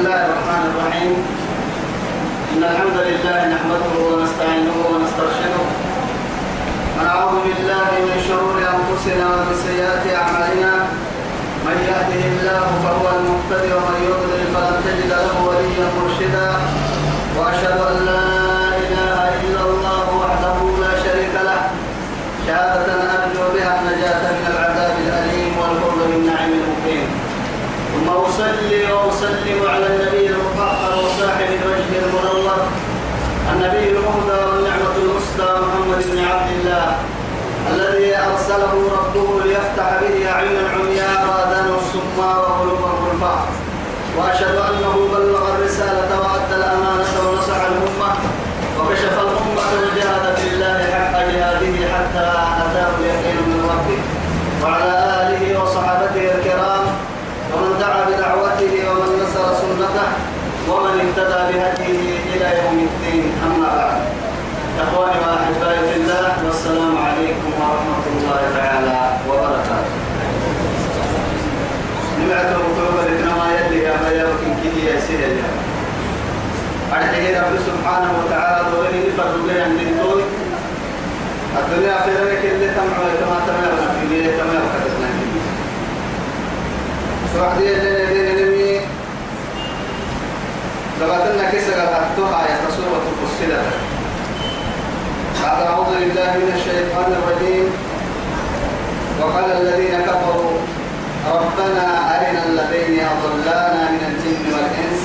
الله الرحمن الرحيم. إن الحمد لله نحمده ونستعينه ونسترشده. ونعوذ بالله من شرور أنفسنا ومن سيئات أعمالنا. من يهده الله فهو المهتدي ومن يضلل فلن تجد له وليا مرشدا. وأشهد أن لا إله إلا الله وحده لا شريك له شهادة أرجو بها النجاة من العذاب الأليم والفضل بالنعيم المقيم ثم أصلي وأسلم على النبي المطهر وصاحب الوجه المنور النبي المهدى والنعمة المسدى محمد بن عبد الله الذي أرسله ربه ليفتح به أعينا عمياء وآذانا الصماء وقلوبا غلفاء وأشهد أنه بلغ الرسالة وأدى الأمانة ونصح الأمة وكشف الأمة وجاهد في الله حق جهاده حتى أتاه اليقين من ربه. وعلى آله وصحابته الكرام ومن دعا بدعوته ومن سنته ومن اهتدى بهديه إلى يوم الدين أما بعد. إخواني وأحبائي في الله والسلام عليكم ورحمة الله تعالى وبركاته. نبعث قلوب الإكرام يلي يا يمكن كده يا سيدي أرجع رب. سبحانه وتعالى دوري نفرد لي عند الدول الدنيا في ذلك اللي تمعوا كما تمعنا في الليل كما يبقى سوحدي اللي كيسا قلتها يا سورة فصلت بعد أعوذ بالله من الشيطان الرجيم. وقال الذين كفروا ربنا أرنا الذين أضلانا من الجن والإنس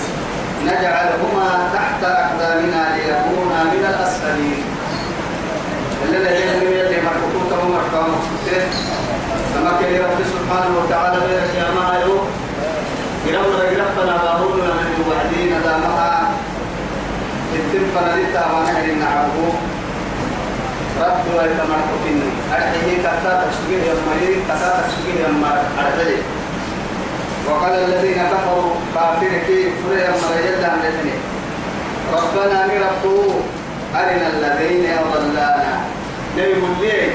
نجعلهما تحت أقدامنا ليكونا من الأسفلين. الذين يدي مركوكوك ومركوكوك مقصودين فما كان رب سبحانه وتعالى بيرك يا ما يو رجلنا باهون من وعدين دامها. التنفنا لتا نحن نعبو رب ويتا مركوكين أرحيه كتا يا مريم كتا تشتغل يا مرحلي وقال الذين كفروا كافرك فريا مريدا عن ربنا نربو أرنا الذين نيقول ليه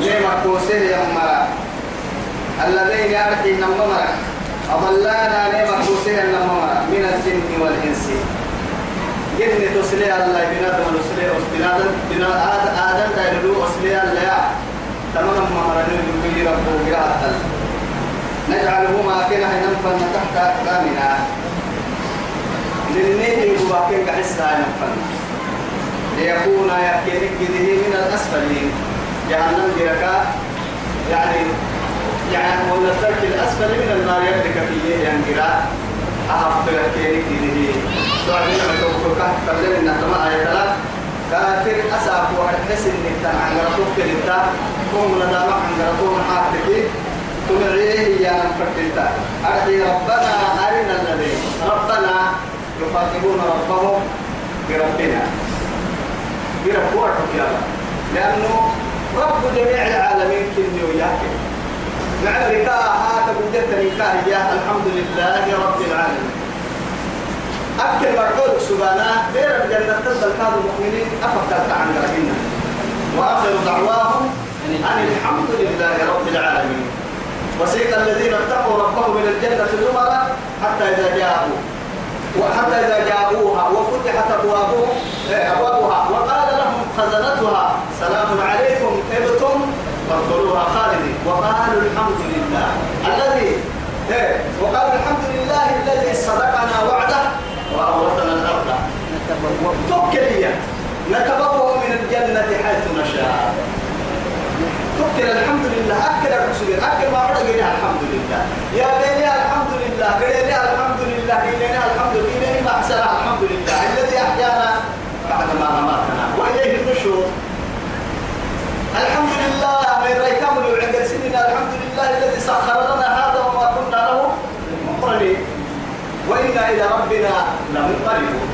ليه؟ مكوسه يا مرا الذين يأتي نممرا أضلانا مكوسه يا نممرا من الجن والإنس. جن تسلي الله بنادم نسلي بنادم بنادم آدم دايلو أسلي الله. تمام ممرا نيقول ربو قراءة نجعلهما كنا ننفن تحت أقدامنا. للنيه يبقى كحسها ننفن ليكون يكينك به من الأسفلين. جهنم جركا. يعني يعني من الترك الأسفل من النار يدك فيه ينقرا أحفظ يكينك به سؤال لما توقفك تبلغ إنها تما آية ثلاث كافر أساق وحس إن عن رتوك لتا قوم ندامك عن رتوك حاكتك تمعيه يا نفرتلتا أرحي ربنا أرنا الذي ربنا يخاطبون ربهم بربنا بربوعك يا الله لأنه رب جميع العالمين كني وياك مع ركاء هذا بدت ركاء يا الحمد لله رب العالمين. أكل مرعود سبحانه بير الجنة تنزل كاد المؤمنين أفكرت عن ربنا وآخر دعواهم أن الحمد لله رب العالمين. وسيق الذين اتقوا ربهم إلى الجنة زمرا حتى إذا جاءوا. وحتى إذا جاءوها وفتحت أبوابهم أبوابها وقال لهم خزنتها سلام عليكم طبتم؟ فادخلوها خالدين. وقالوا الحمد لله الذي وقالوا الحمد لله الذي صدقنا وعده وأورثنا الأرض. توكلية نتبوأ من الجنة حيث نشاء. توكل الحمد لله. أكل الرسول أكل ما عرض الحمد لله. يا بني الحمد لله بني الحمد لله بني الحمد لله ما أحسن الحمد لله الذي أحيانا بعد ما أماتنا وإليه النشور. الحمد من ريكام عند سننا الحمد لله الذي سخر لنا هذا وما كنا له مقرنين. وإنا إلى ربنا لمنقلبون.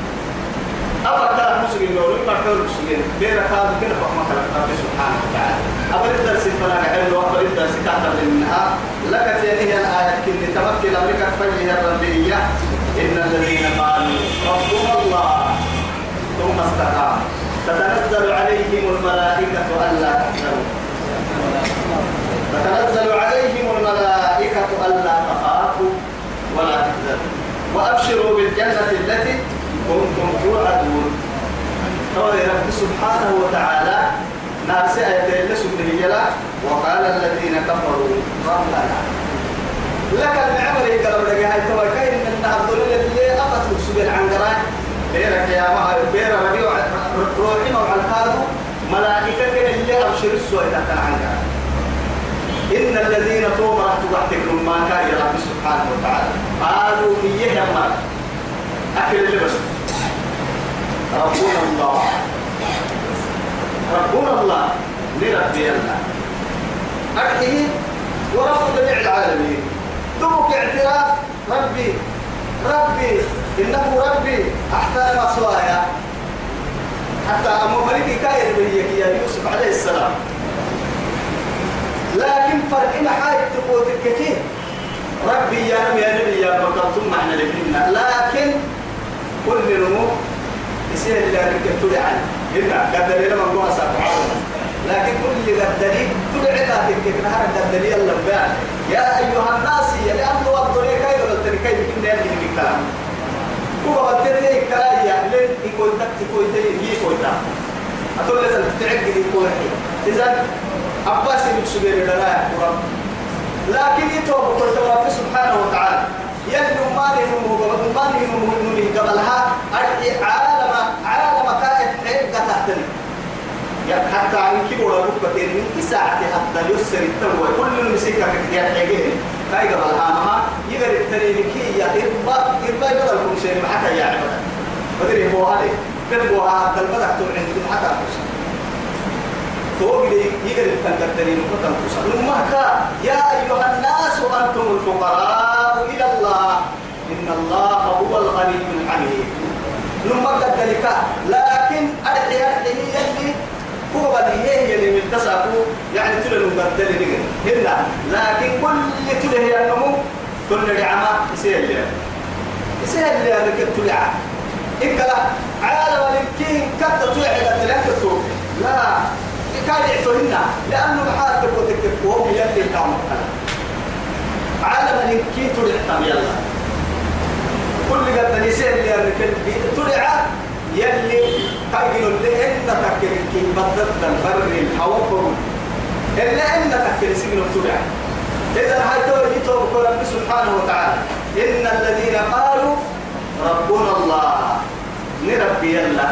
أفكر المسلمين لو لما كانوا المسلمين بين هذا كنا فهم رب سبحانه وتعالى؟ أبر الدرس فلا حلو أبر الدرس تعتبر منها. لك تيني الآية كن تمكن أمريكا فجه الربية إن الذين قالوا ربنا الله ثم استقاموا. تتنزل عليهم الملائكة ألا تحزنوا تتنزل عليهم الملائكة ألا تخافوا ولا تحزنوا. وأبشروا بالجنة التي كنتم توعدون. قال رب سبحانه وتعالى ناس آية سبحانه. جلا وقال الذين كفروا ربنا لك المعمر يقلب لك. هاي توا من النهار دول اللي أخذوا سبيل عن قران بيرك يا ما بير ربيع روحي مع الكادو ملائكة اللي أبشر السوء تحت عن إن الذين توم راح تبعتك ما كان رب سبحانه وتعالى. قالوا إيه يا مال أكل اللي بس. ربنا الله. ربنا الله. لربي الله. أكله ورب جميع العالمين دمك اعتراف. ربي. ربي. إنه ربي. أحسن مصوايا حتى أمو ملكي كاير بهيك يا يوسف عليه السلام. لكن فرق ما حاجة تقول كثير. ربي يا نبي يا نبي يا بكر ثم إحنا لكنا. لكن كل نمو يصير اللي ركبت عنه هنا قدر لما نقول لكن كل قدري تدعي ذاتك كيف نهار قدري الله بيان يا أيها الناس يا لأن وضعي كيف قلتني كيف كنا يلي الكلام هو قدري الكلام يا لين تك يكون تي يكون تا أقول لازم تعقد يكون إذا عباس بن سبيل لا يا رب لكن يتوب قلت رب سبحانه وتعالى يلي ما لهم ما لهم قبلها عالم عالم كائن حين قتلتني. حتى عن كبر ركبتين من ساعة حتى يسر التوى كل مسكة كتير حاجين هاي قبل هامها يقدر الترين كي يا إربا إربا يقدر كل شيء حتى يا عبادة بدري هو هذا كذبوا هذا البدع تقول عندكم حتى كوسا فوق لي يقدر الترين وقتل كوسا لما يا أيها الناس أنتم الفقراء إلى الله. إن الله هو الغني الحميد. لما قد لكن أرحي أرحي يلي هو بدي هي اللي من تسعكو يعني تلو نبدل نجد هنا لكن كل تلو هي النمو كل نعمة يصير لي. يصير لي هذا كتلو إنك عالم الكين كتلو تلو لا لا. كان يعتوهن لأنه محال تكو تكتبه وهو يلي كامل عالم الكين تلو يلا. كل قد نسير اللي تلع يلي كاينو اللي إن تكر كي بدت البر الحوض إلا إن تكر سجن تبع إذا هاي توجي توبك رب سبحانه وتعالى. إن الذين قالوا ربنا الله. نربي الله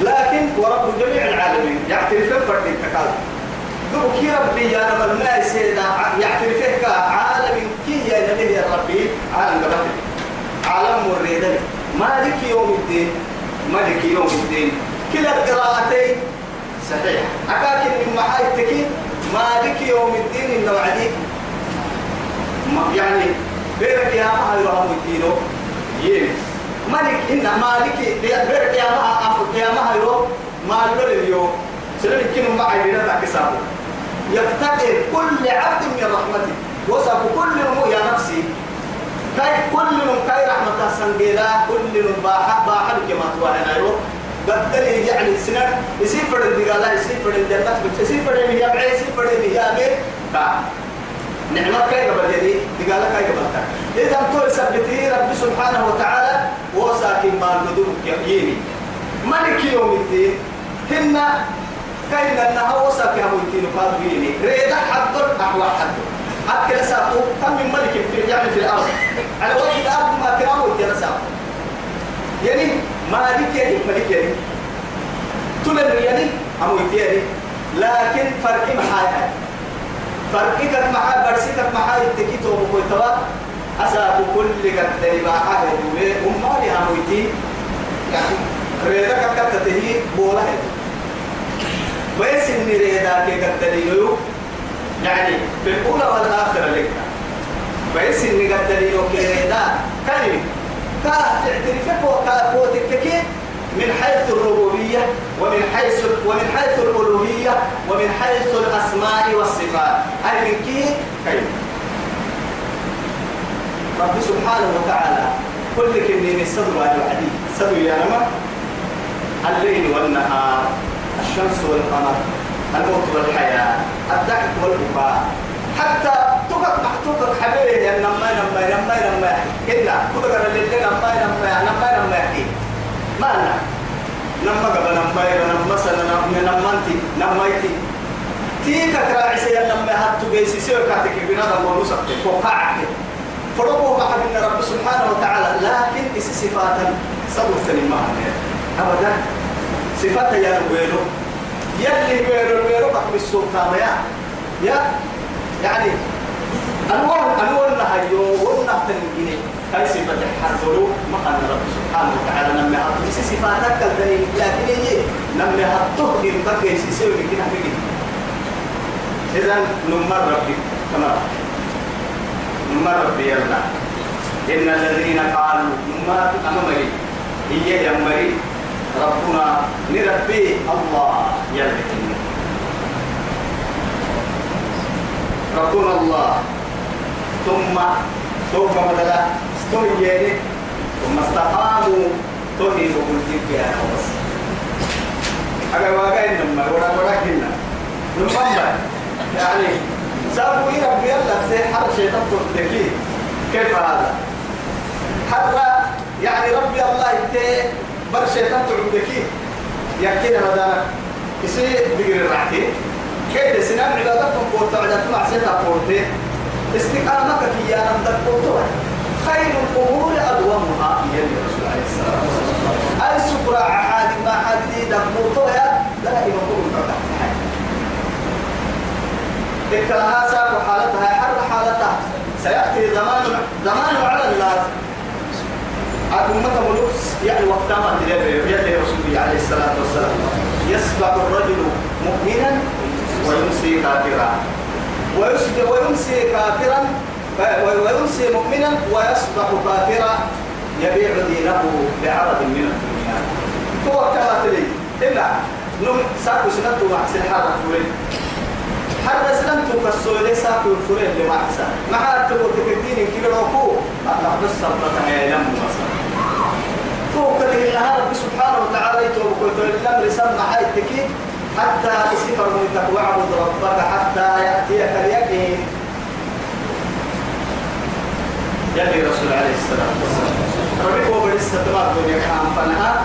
لكن ورب جميع العالمين يعترف فرد التكالب دوك ربي يا رب الناس يعترف عالم كي يا نبي يا ربي عالم قبل عالم مريدني. مالك يوم الدين؟ ملك يوم الدين. كلا القراءتين. صحيح. أكاكن من محايتك مالك يوم الدين إنه عديد يعني بيرك يا ما يرهم الدين. يين ملك إن مالك بيرك يا ما أفك يا ما يرو مال اليوم. سلم كنوا معي بنا تكسابه يفتقر كل عبد من رحمته وصف كل يا نفسي. كاي كل من كاي رحمة سنجيلا كل من باح باح كما توانا يرو. بدل يعني سنة يصير فرد دجالا يصير فرد الجنة يصير فرد مياه بعي يصير فرد مياه بعي تا. نعمة كاي قبل يدي دجالا كاي قبل إذا تو سبتي رب سبحانه وتعالى وساكن ما ندوك يمي ملك يوم الدين؟ هنا كاين أنها وساكن هم الدين قالوا يمي ريدا حضر أحوال حضر أكل ساقو كم من ملك في يعني في الأرض؟ على وجه الأرض ما كرامه يتنا ساقو. يعني مالك يعني ملك يعني. تلم يعني أمو يعني. لكن فرق محايا. فرقك محا برسك محا يتكي توبو كويتوا. أساقو كل قد دريبا حاجة دوبي أمالي أمو يتي يعني ريدا كتته بولا بس إن ريدا كي قد دليلو يعني في الأولى والآخرة لك. بس إني قد دليل كيدا كلمة. كا تعترفك وكا من حيث الربوبية ومن حيث ومن حيث الألوهية ومن حيث الأسماء والصفات. هاي من كي كلمة رب سبحانه وتعالى كل كنين الصدر والعدي صدر يا نما الليل والنهار الشمس والقمر الموت والحياة الضحك والبكاء حتى تقط محتوقك حبيبي ما نما نما نما نما كنا كل قرر اللي نما نما نما نما ما أنا نما قبل نما نما سنة نما نما انتي نما انتي تيك تراعي سيا نما هاتو بيسي سيو كاتك بنا نما نوسك فوقعك فرقوا مع من رب سبحانه وتعالى لكن إس صفاتا صبرت لما أبدا صفات يا ويلو يلي ويلو ويلو بحب السلطان يا يا يعني أنوار نهايو ونحن الجنيه هاي صفة حرفلو ما قال رب سبحانه وتعالى نمي هاتو إس صفاتك الدليل لكن هي نمي هاتو دين بقى يسيسيو لكن هبقى إذا نمر ربي. كما نمر ربي يلا إن الذين قالوا نمر أمامي هي يمري ربنا نربي الله يلا ربنا الله. ثم ثم بدلا استويني ثم استقاموا توهي بقول يا خلاص أجا واقع إنما ورا ورا كنا نمبر يعني سابوا إيه ربي الله سيحر شيطان تكليه كيف هذا؟ حتى يعني ربي الله يتي بر شيطان تعبدكي يحكي لنا دانا يصير بقر الرعتين كيف سنام عبادتكم فورتا عبادتكم عسيتا فورتين استقامتك يا نمدك فورتوا خير الأمور أدومها يا رسول عليه الصلاة والسلام. أي سكرة عاد ما يدك فورتوا يا لا يمكن بعد ذكرها ساق حالتها حر حالتها. سيأتي زمان زمان على الناس. أمة ملوك يعني وقتها يلي رسول عليه الصلاة والسلام. يسبق الرجل مؤمنا ويمسي كافرا. ويمسي كافرا ويمسي مؤمنا ويصبح كافرا يبيع دينه بعرض من الدنيا. هو كما تلي إلا نم ساكو سنتو مع سنحارة فورين. حتى سلمت كالسولي ساكو الفورين لما أحسن ما حد تقول تكدين كيلو روكو أطلع بس صبرتها يا لم مثلا توكل إلى رب سبحانه وتعالى يتوكل الأمر سمع حياتك حتى تسفر منك واعبد ربك حتى يأتيك اليقين. يلي رسول عليه الصلاة والسلام. ربك هو استقامة الدنيا كان فنها.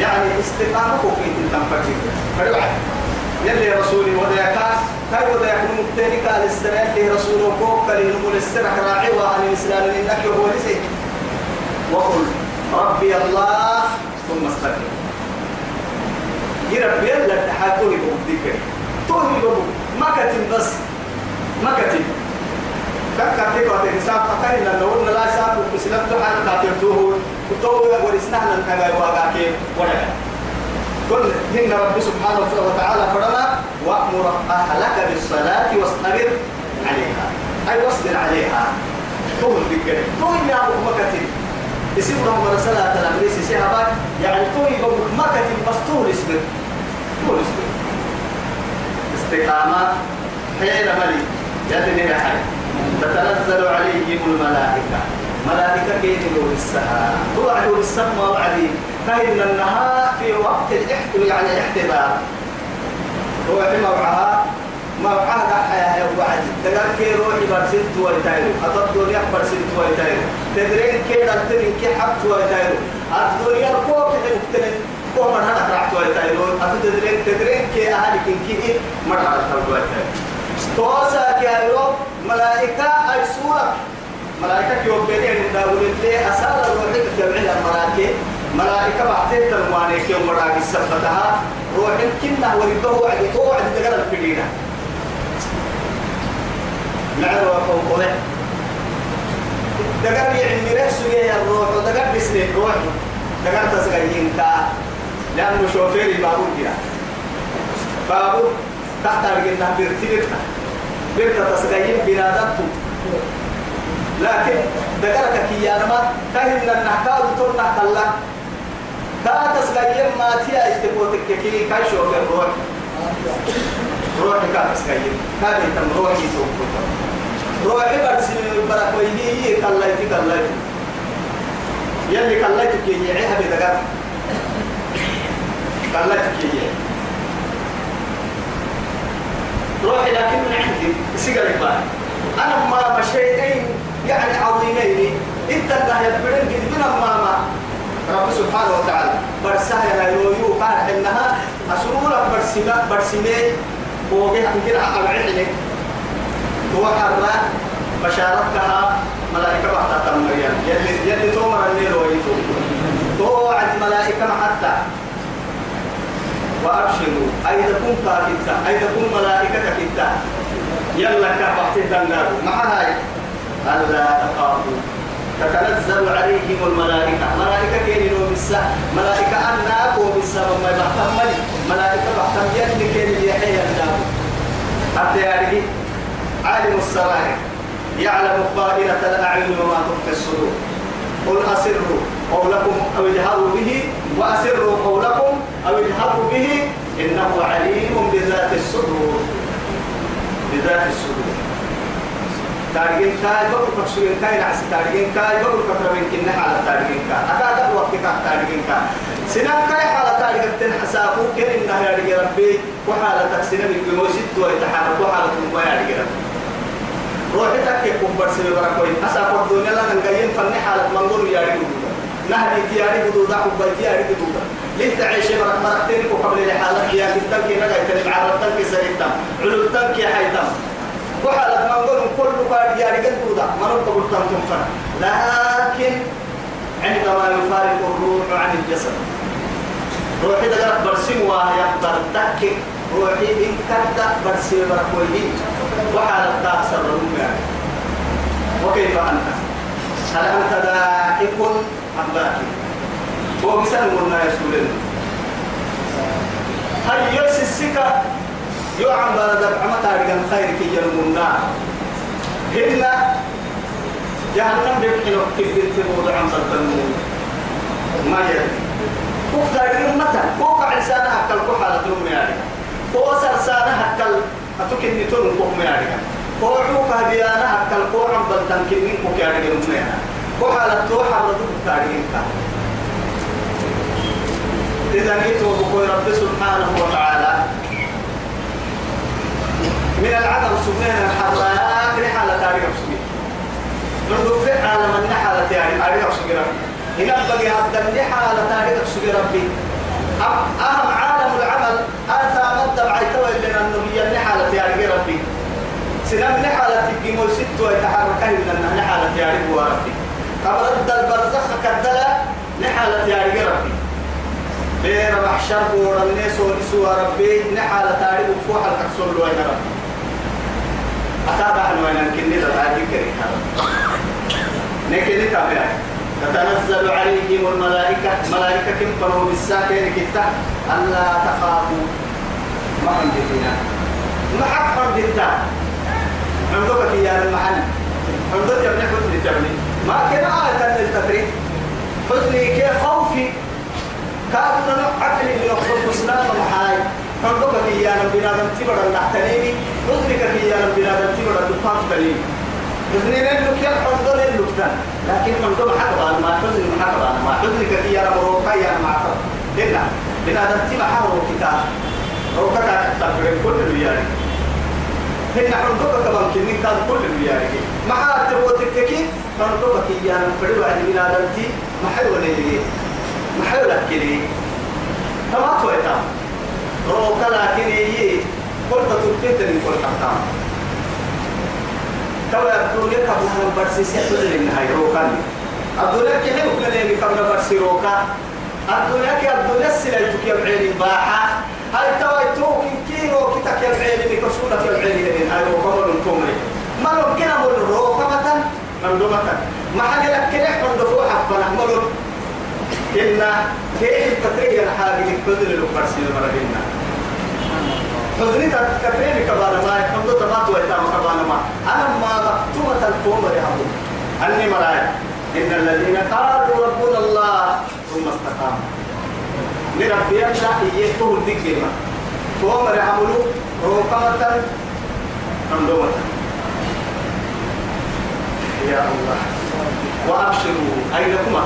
يعني استقامة كوكيت تنفجر فريوعد يلي رسولي وديك كاي وديك نمتني قال السنة. اللي رسوله كوك كان ينمو السنة. راعي وعن الإسلام إنك هو نسي وقل ربي الله ثم استقم. يربي يلا تحاتوه بوديك توه بابو ما كتب بس. ما كتب كم كتب وقت حساب أكاين لأنه قلنا لا ساب وسلمت حالا تعطيتوه وتوه ورسنا لن كما يواقعك ولا قل إن رب سبحانه وتعالى فرما وأمر أهلك بالصلاة واصطبر عليها أي واصبر عليها توه بك توه يا أبو مكتب يصير لهم رسالة الأمريس سيهبات يعني توي بقول ما كتب بس طول اسمه طول اسمه استقامة حين ملي يدني حي تتنزل عليهم الملائكة. ملائكة كيف يقول السماء توعدوا السماء وعدي فإن النهار في وقت الاحت يعني الاحتضار هو موعها. موعها حياة وعد. تقال كي روحي برسلت ويتايرو. أتطور يح برسلت ويتايرو. تدرين كي دلتنين كي حبت ويتايرو. الدنيا الكوك تدرين كو مرحلة رعت ويتايرو. أتدرين تدرين كي أهلك كي مرحلة رعت ويتايرو. توسا كي ملائكة أي سورة. ملائكة يوم بينين الداول اللي أسأل الروحي جمعنا الملائكة ملائكة. بعتين تنوانيك يوم مراقي سبتها. روح كنا ورده وعد وعد تقرا الفدينة معه وقوله دقر يعني رأسه يا الروح ودقر بسنة روح. دقر تسغيين تا. لأنه شوفيري بابور جيا بابور تحت الجنة بيرتبطها بيرتا تسغيين بنادته لكن دقرك يا نما كهن النحكاو تورنا كلا تا تسغيين ما تيا استقوتك كي كاي شوفير روح روحي كان تسغيين كان يتم روحي توقف. روحي برسل برك ويهي كلايتي كلايتي يلي كلايتي كي يعيها بدقر كلايتي كي يعيها. روحي لكن من عندي. سيجارة بقى أنا ما مشيئين يعني عظيمين. أنت الله يبرن جدنا ما ما رب سبحانه وتعالى برسها يو قال إنها أسرورة برسمة برسمة وجه على العلم هو حرة بشارتها ملائكة بعد تمريا يلي يلي تومر النيل ويتو هو عند ملائكة حتى وأبشروا. أيضا كن كاكتا أيضا كن ملائكة كتا يلا كافحت النار مع هاي ألا تخافوا. تتنزل عليهم الملائكة. ملائكة كينوا بالسا ملائكة أنا أكو بالسا وما يبحثم ملائكة بحثم يلي كين يحيى الدار حتى يعني عالم السرائر يعلم خائنة الأعين وما تخفي الصدور. قل أسروا قولكم أو اجهروا به وأسروا قولكم أو اجهروا به إنه عليم بذات الصدور. بذات الصدور. تارجين كاي بقول كسرين كاي نعس تارجين كاي بقول كفرمين كنا على تارجين كا أكاد وقت كا تارجين كا سنام كاي. على تارجين تن حسابه كن إنه يا ربي؟ وحالة تكسينا بالجموسيد ويتحرك وحالة ما يا ربي. روحي تكي كبر سبي بركوي. أسا الدنيا لا نجيم فني حالة منظور يا ربي. نهدي تياري بدودا حبا تياري بدودا ليه تعيش برك مرتين قبل الحالة يا كتنك نجا يتنم عرفتنك سريتم. علوتنك حيتم. وحالة ما نقول كل قاعد يا رجال بودا. ما نقول تنتم فنا لكن عندما يفارق الروح عن الجسد. روحي ده برسم وهي برتك روحي إن كدا برسم بركوي وحالة تأثر يعني وكيف أنت؟ هل أنت دائق أم باكي هو مثال قلنا يسولنا هل يوسي السكة؟ يوعن بلد عما تاريخ الخير كي يرمونا هنا جهنم بيبحلو كيف بنتبود عن صدمون ما يدري كوك تاريخ متى؟ كوك عسانا هكال كو حالة نوم يعني كو سرسانا هكال أتوكن نتون كوك يعني كو عوكا ديانا هكال كو عم بلدن كنين كوك يعني نوم يعني كو حالة تو حالة تاريخ. إذا نيتوا بقول رب سبحانه وتعالى. من العدم سبحانه الحراء رحلة تاريخ سبحانه نقول في عالم النحلة يعني تاريخ سبحانه هنا بقي هذا النحلة تاريخ سبحانه ربي. أهم عالم العمل أنت مدى بعيتوا لنا النبي النحلة يعني ربي. سنم نحلة تبقي موسيت ويتحرك من النحلة يعني ربي. قبل البرزخ كدلا نحلة يعني ربي. بين محشر بور الناس ونسوا ربي نحلة تاريخ وفوح الكسر له يا ربي أتابع أنواع كني لتعدي كريم. نكني تابع. تتنزل عليهم الملائكة. ملائكة كم فنوا بالساكن كتا. ألا تخافوا. ما عندنا ما حق عندنا عندك يا المحل. عندك يا ابن حسن تبني ما كان آية للتفريق. حسني كيف خوفي؟ كان عقلي من أخذ مسلم محاي عندك يا بنادم تبر النحتنيني عذرك يا بنادم تبر الدفاع تنيني. حزني لك يا حزن لك لكن حزن حقا ما حزن حقا ما حزنك يا رب روكا يا معطر لنا بنادم تبر حرو كتاب روكا تبر كل الريال هنا حزنك كمان كنين كان كل الريال ما حد تبغى تككي حزنك يا فريد واحد بنادم تي ما حلو ليه ما حلو لك كده تمام تويتا. روكا لكن يي. قلت تبتت من كل حتام توا يقول لك قبل أن برسي سيحدث للنهاية روكا الدنيا كي حلو كنا قبل برسي روكا. الدنيا كي الدنيا سلالتك يا بعيني باحة. هاي توا يتوك كيلو كتك يا بعيني بكسولك يا بعيني من هاي روكا من كومري ما ممكن أقول روكا مثلا مندومة ما حاجة لك كده من دفوع حفنا ملو إن كيف تتريق الحاجة لكبدل البرسي المرهنة حزني تكفيني كبانا ما يحمد تمات ويتام كبانا ما. أنا ما مكتومة يا أبو أني مراي. إن الذين قالوا ربنا الله ثم استقاموا. لربي يبدأ يكتب الذكر. كومة يعملوا روكمة مندومة يا الله. وأبشروا أينكما.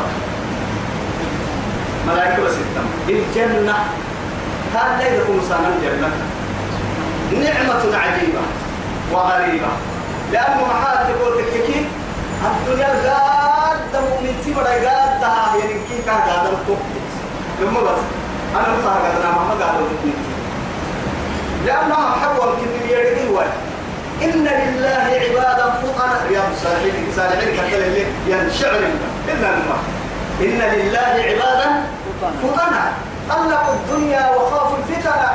ملائكة وستة. الجنة هذا يكون سانا الجنة نعمة عجيبة وغريبة. لأنه محال تقول تككي الدنيا قاد مؤمن تبرا دها يعني كي كان قاد الكوك لما بس. أنا مصاحب أنا ما قاد لأنها حول كن يرجع إن لله عبادا فطنا يا الصالحين صالحين كتل اللي ينشعر إلا الماء إن لله عبادا فطنا. طلقوا الدنيا وخافوا الفتنة.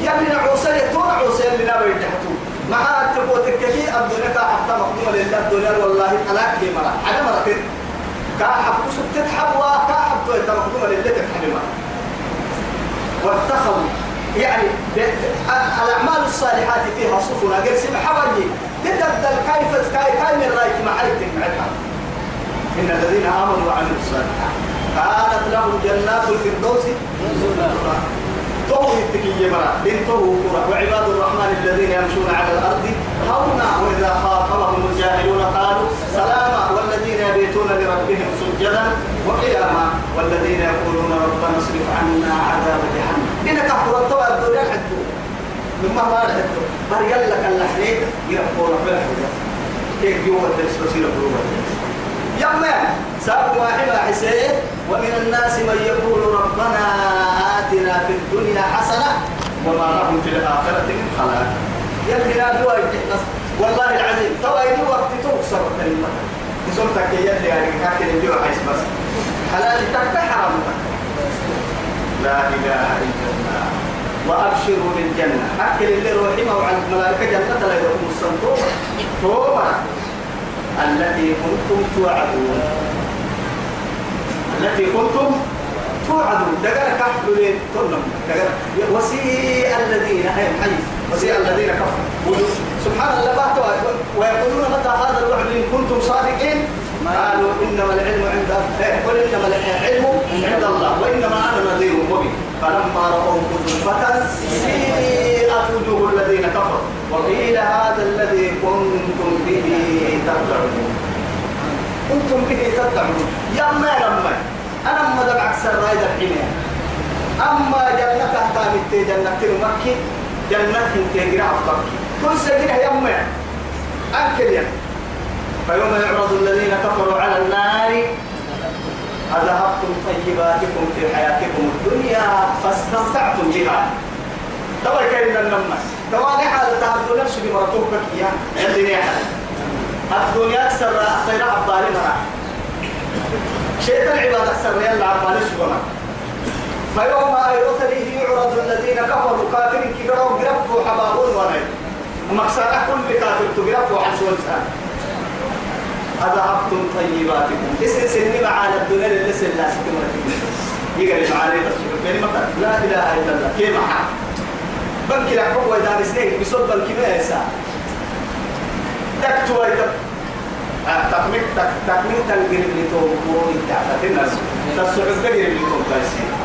يا من عوسى يتون عوسى اللي نبي تحتو مع تبوت الكثير الدنيا كحتى مقدومة لله الدنيا والله طلاق لي مرة. على مرتين كحب كسب تتحب وكحب تو مقدومة لله تتحب واتخذوا. يعني الأعمال الصالحات فيها صفنا قرسم حبلي تتبدل كيف كيف من رأيك معرفتك معها إن الذين آمنوا وعملوا الصالحات كانت لهم جنات الفردوس. تو التكية مرة بنته وعباد الرحمن الذين يمشون على الأرض هونا. وإذا خاطبهم الجاهلون قالوا سلاما. والذين يبيتون لربهم سجدا وقياما. والذين يقولون ربنا اصرف عنا عذاب جهنم. إنك الطبع الدنيا حدو. مما ما حدو. مريال لك اللحنين يربون بلا حدو. كيف جوا الدرس؟ بصير بروبا يما ساب واحد حسين ومن الناس من يقول ربنا آتنا في الدنيا حسنة وما لهم في الآخرة من خلاق. يلي لا والله العظيم. توا يدوا وقت تكسر كلمة سلطك يلي يعني كاكل اللي عايز بس. حلال تك حرام لا إله إلا الله. وأبشروا بالجنة. أكل اللي روحي مع الملائكة جنة لا يدخل الصندوق توبة. التي كنتم توعدون. التي كنتم توعدون. كحلوا لين تنم وسيء الذين هي حي وسيء الذين كفروا. سبحان الله باتوا ويقولون متى هذا الوعد؟ إن كنتم صادقين. قالوا إنما العلم عند قل إنما العلم عند الله وإنما أنا نذير مبين. فلما رأوا كذبة سيئت وجوه الذين كفروا. وقيل هذا الذي كنتم به تدعون. كنتم به تدعون. يا ما لما أنا ما دبعك سرايد الحين. أما جنة تامت جنة المكي جنة انت جرا أفضل كل سجنة يا ما أكل يا فيوم يعرض الذين كفروا على النار أذهبتم طيباتكم في حياتكم الدنيا فاستمتعتم بها. طبعا كاين النمس طبعا حال تعبد نفسه بمرتوبك يا. اللي نحن الدنيا أكثر خير عبالي مرا شيطان عباد أكثر يلا عبالي سبحانه فيوم أيضا يعرض الذين كفروا. كافرين كبروا قرفوا حبابون ونين ومكسارة كل كافر تقرفوا عن سوى أذهبتم طيباتكم. اسم سني معانا الدنيا اللي لسه لا سكمة يقرأ معانا كلمة لا إله إلا الله. كيف معها بنك لك إذا نسنيك بصوت بنك ما يسا تكتوا يتب تكمل تكمل تنقل اللي توقعون التعفة الناس تسعود تقل اللي توقعون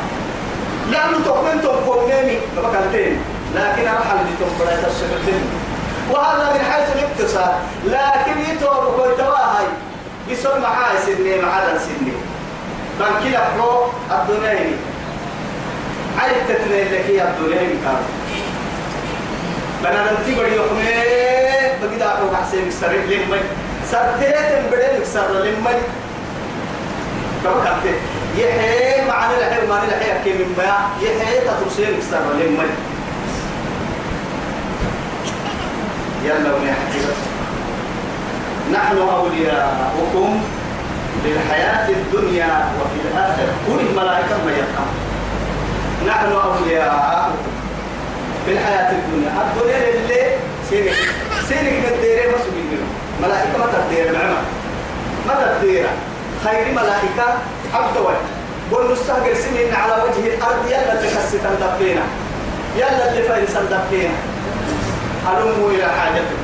لأنه تؤمن تقوم نامي ما بكالتين لكن أرحل اللي توقعون تسعود وهذا من حيث الاقتصاد. لكن يتوب كنت واهي بسر معاي سني معادا سني بان كلا برو الدنيا على التتنين لك يا الدنيا بنا ننتي بدي ونحكي نحن أولياؤكم في الحياة الدنيا وفي الآخرة كل الملائكة ما يقع نحن أولياؤكم في الحياة الدنيا. الدنيا اللي سينك. سينك بالديرة بس منه. ملائكة ما تدير العمى. ما تدير. خير ملائكة عبد وين قل نستهجر سنين على وجه الأرض. يلا تكسي تندفينا. يلا اللي فاين سندفينا هلموا إلى حاجتكم.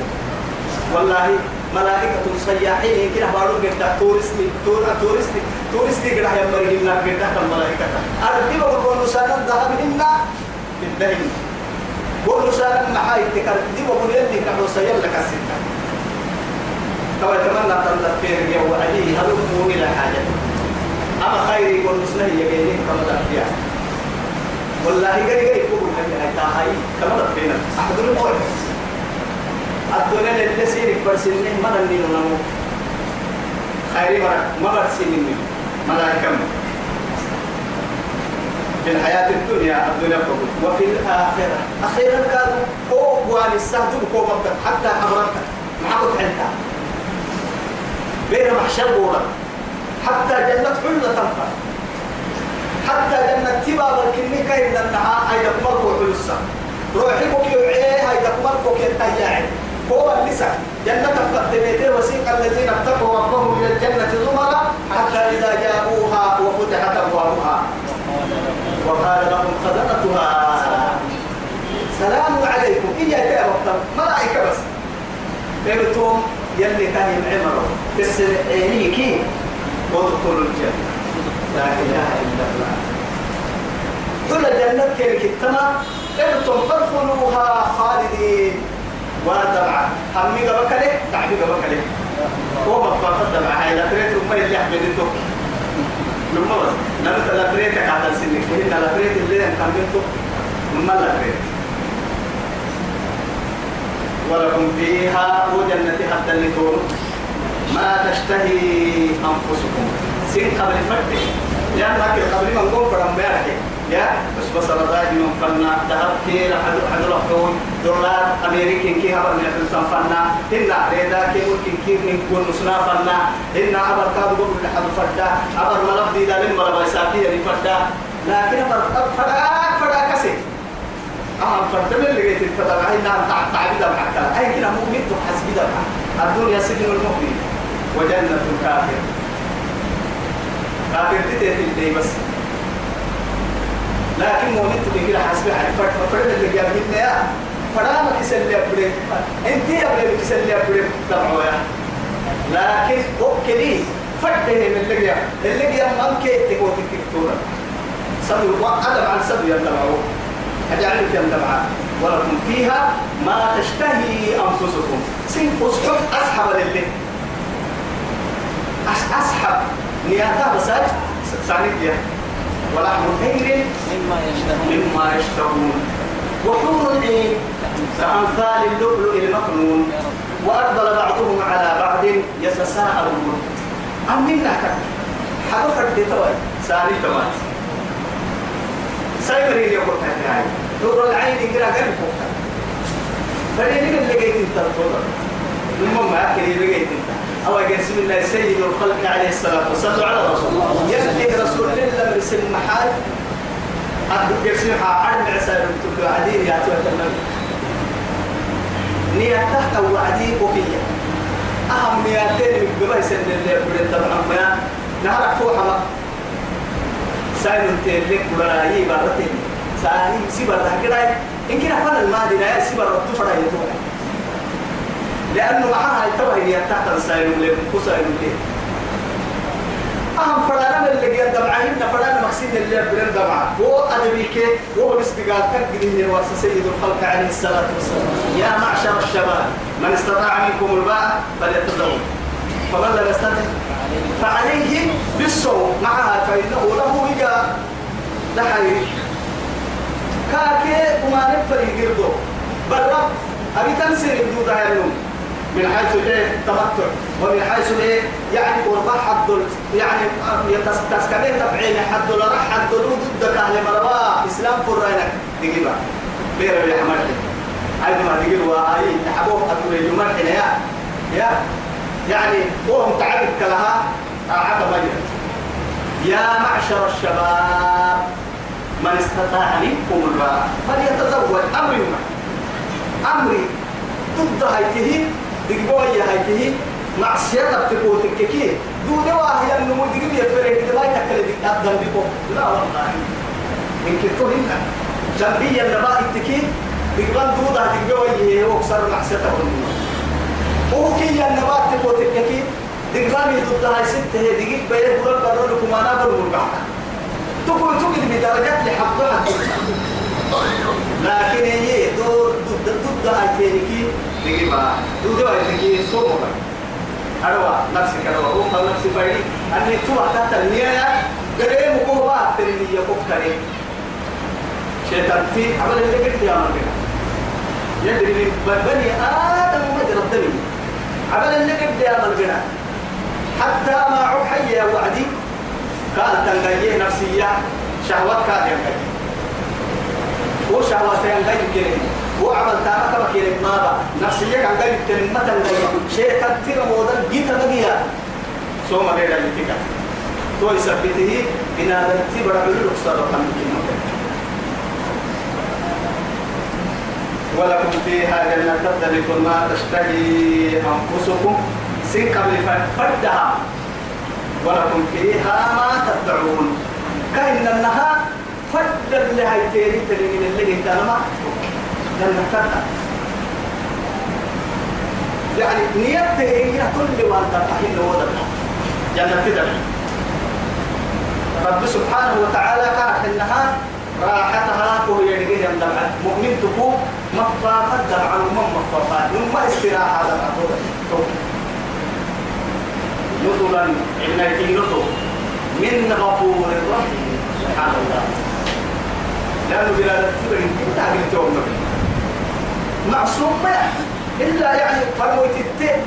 والله ملائكة سياحين. كده بارو قد تورستي. تور تورستي. تورستي كده يا مريم لا قد الملائكة أردي بقول نسانا ذهبهن في الدهن بقول نسانا محاي تكر دي بقول يلي نحو سيل لك الستة. طبعا يتمنى تنظر في رجع وعليه هلموا إلى حاجتكم أما خيري يقول نسنه يجيني كما تفيا والله قري قري يقول هاي هاي تاهاي كما تفينا أحضر الموت الدنيا اللي سيرك برسلني ما نني نمو. خيري مرة ما برسلني ملائكة في الحياة الدنيا الدنيا كبر وفي الآخرة. أخيرا كانوا هو وان السهد هو مبدأ حتى أمرك معك حنتا بين محشر بورا حتى جنة حلة تنفع. حتى جنة تبا بالكني كاين لنها أيضا مركو حلسة روحي بك يوعيه أيضا مركو كنتاياعي هو اللسان جنة فقدميته وسيق الذين اتقوا ربهم إلى الجنة زمرا حتى إذا جاءوها وفتحت أبوابها. وقال لهم خزنتها سلام عليكم. إيا يا وقت ملائكة بس. قلتم يلي كان العمر تسعيني كي وادخلوا الجنة. لا إله إلا الله. كل جنة كيف كتما قلتم فادخلوها خالدين. ودمعة همي قبك ليه تعبي قبك مفاقد دمعة. هاي لا تريد رمي اللي أحمد الدك لما بس لما لا تريد كعدل سنك وهي لا تريد اللي نكملته لما لا تريد ولكم فيها وجنة حتى اللي ما تشتهي أنفسكم سين قبل فرد لأنك قبل ما نقول فرم بيرك يا بس بس رضاي من فنا ذهب كي لحد حد رحون دولار أمريكي كي هبر من الفلسطين فنا إن ريدا كي ممكن كي نكون نسنا فنا إن عبر كابو قبل لحد فردا عبر ملف دي دالين مرة بيسافي يعني فردا لكن عبر فردا فردا كسي. أهم فردا من اللي جيت الفردا هاي نعم تعبي ده معك هاي كده مؤمن تحسبي ده الدنيا سجن المؤمن. وجنة الكافر. كافر تتيتي بس. لكن مؤمن تبي كده حسبي على فرد فرد اللي جابتنا يا فرامة كسل يا بري أنت يا بري كسل يا بري تبعوا يا لكن أوكي فرد من اللي جاب. اللي جاب من كي تكو تكتورا سبي وأدم عن سبي يتبعوا أجعلك يتبعوا ولكم فيها ما تشتهي أنفسكم. سين أسحب أسحب للي أسحب نياتا بساج سانيك ولحم خير مما يشتهون. مما يشتهون. وحور العين كأمثال اللؤلؤ المكنون. وأقبل بعضهم على بعض يتساءلون. عن من نحكك حبا فرد توي ساري توي سايبرين يقول تحت هاي نور العين يقرأ قلب من اللي جيت إنت المهم أكل اللي جيت إنت. أو بسم الله سيد الخلق عليه الصلاة والسلام على رسول الله. يلي رسول الله مرسل محال. أدو يرسل عن عسى تبدو عدين يا النبي نيته أو عدين وكية أهم نياتين من قبل سن اللي بدأت طبعا ما نعرف فوحة ما سايل تيلك هي بارتين سايل سيبر كده إن كنا فن الماضي لا سيبر تفرع يتوه لأنه معها يتوه هي تحت سايل لهم كسايل لهم أهم فلانا اللي جاء دمعين فلانا مقصد اللي بدن دمعة. هو أدبيك وهو الاستقال تقدم ورس سيد الخلق عليه الصلاة والسلام. يا معشر الشباب من استطاع منكم الباء فليتزوج فمن لم يستطع؟ فعليه بالصوم. معها فإنه له وجاء لحي كاكي وما نفر يقردو بل رب أبي تنسير بدودها يا النوم من حيث إيه؟ تمتع ومن حيث إيه؟ يعني قرب حد يعني تسكبين تفعيل حد رح حد ضدك أهل مروا إسلام فرينك. دقيقة. بير يا حمد هاي ما دقيقة. هاي تحبوه أبو يمرحنا يا. يا. يعني هو متعبد كلها. عبد مجد يا معشر الشباب من استطاع منكم الباء فليتزوج. أمري. أمري. ضد هيته دقبوا يا هيته معصية تقول تككي دون واحد النمو دقبوا يفرق يتكلم دي أبدا بكم لا والله إن كنتوا هنا جنبيا النباء التكي دقبان دودا دقبوا يهي وكسر معصية النمو هو كي النباء تقول تككي دقبان يضد هاي ستة هي دقيق بيه برد برد لكم أنا برد بعد تقول تقول بدرجات لحظة لكن هي دور هاي تينيكي نجيبها ضد هاي تينيكي صومك أروى نفسك أروى. أم نفسي فريد أني توه تحت النية قريب وقوة تريني يقوك كريم شيطان في عمل اللي قلت يا مرقنا يدري بني آدم مجرى الدم عمل اللي قلت يا مرقنا حتى ما عحي يا وعدي. قال تنقيه نفسية شهوات كان ينقل هو شهوات ينقل كريم هو عمل تاما كما كريم ما با نفسية قال كريم ما تنقل شيء كثير موضا جيت بقيا سوما غير اللي تكا تو يثبته إن هذا تبرع بالرخصة رقم ولكم فيها جنة تدلك ما تشتهي أنفسكم سن قبل فردها. ولكم فيها ما تدعون. كأن النهار فرد اللي هيتيري تلين اللي قدامها يعني نيته هي كل والدة تحين وضعها جنة تدعى رب سبحانه وتعالى كانت النهار راحتها وهي يدقيه دمعة مؤمن تكو مفافة دمعة ومن مفافات وما استراحة دمعة نزلا عنايتي نزل من غفور رحيم. سبحان الله. لأنه بلا تبرين كنت عقل توم معصوم ما. إلا يعني فرمويت التين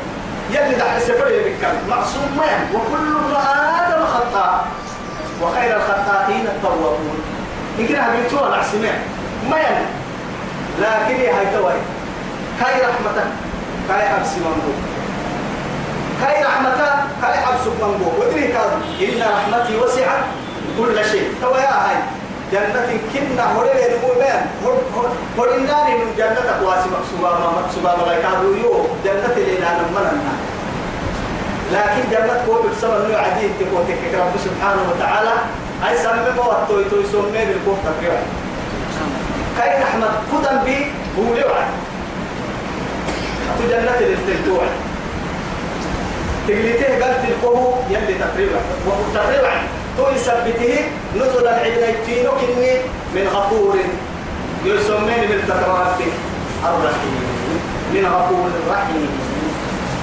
يلي دع السفر يبكر معصوم ما. وكل ابن آدم خطاء. وخير الخطائين التوابون. يمكن هبيتوا على عسمين ما يعني. لكن هي هاي توي. هاي رحمتك هاي حبس منبو هاي رحمتك هاي حبس منبو ودري كان إن رحمتي وسعت كل شيء. توي هاي. جنة كنا هرين المؤمن هرين من جنة قواسي مقصوبة مقصوبة ملايكا يو جنة لنا نمنا لكن جنة قوة بسبب إنه عديد تكك رب سبحانه وتعالى. أي سمي ما توي توي سمي بالقوة تكريرا كاي رحمة قدم بي هو لوعد جنة الاستلتوع تقليته قلت القوة يلي تقريبا. تقريبا. تو يثبته نزل العبنيتين كني من غفور. يسمين بالتكرار الرحيم. من غفور رحيم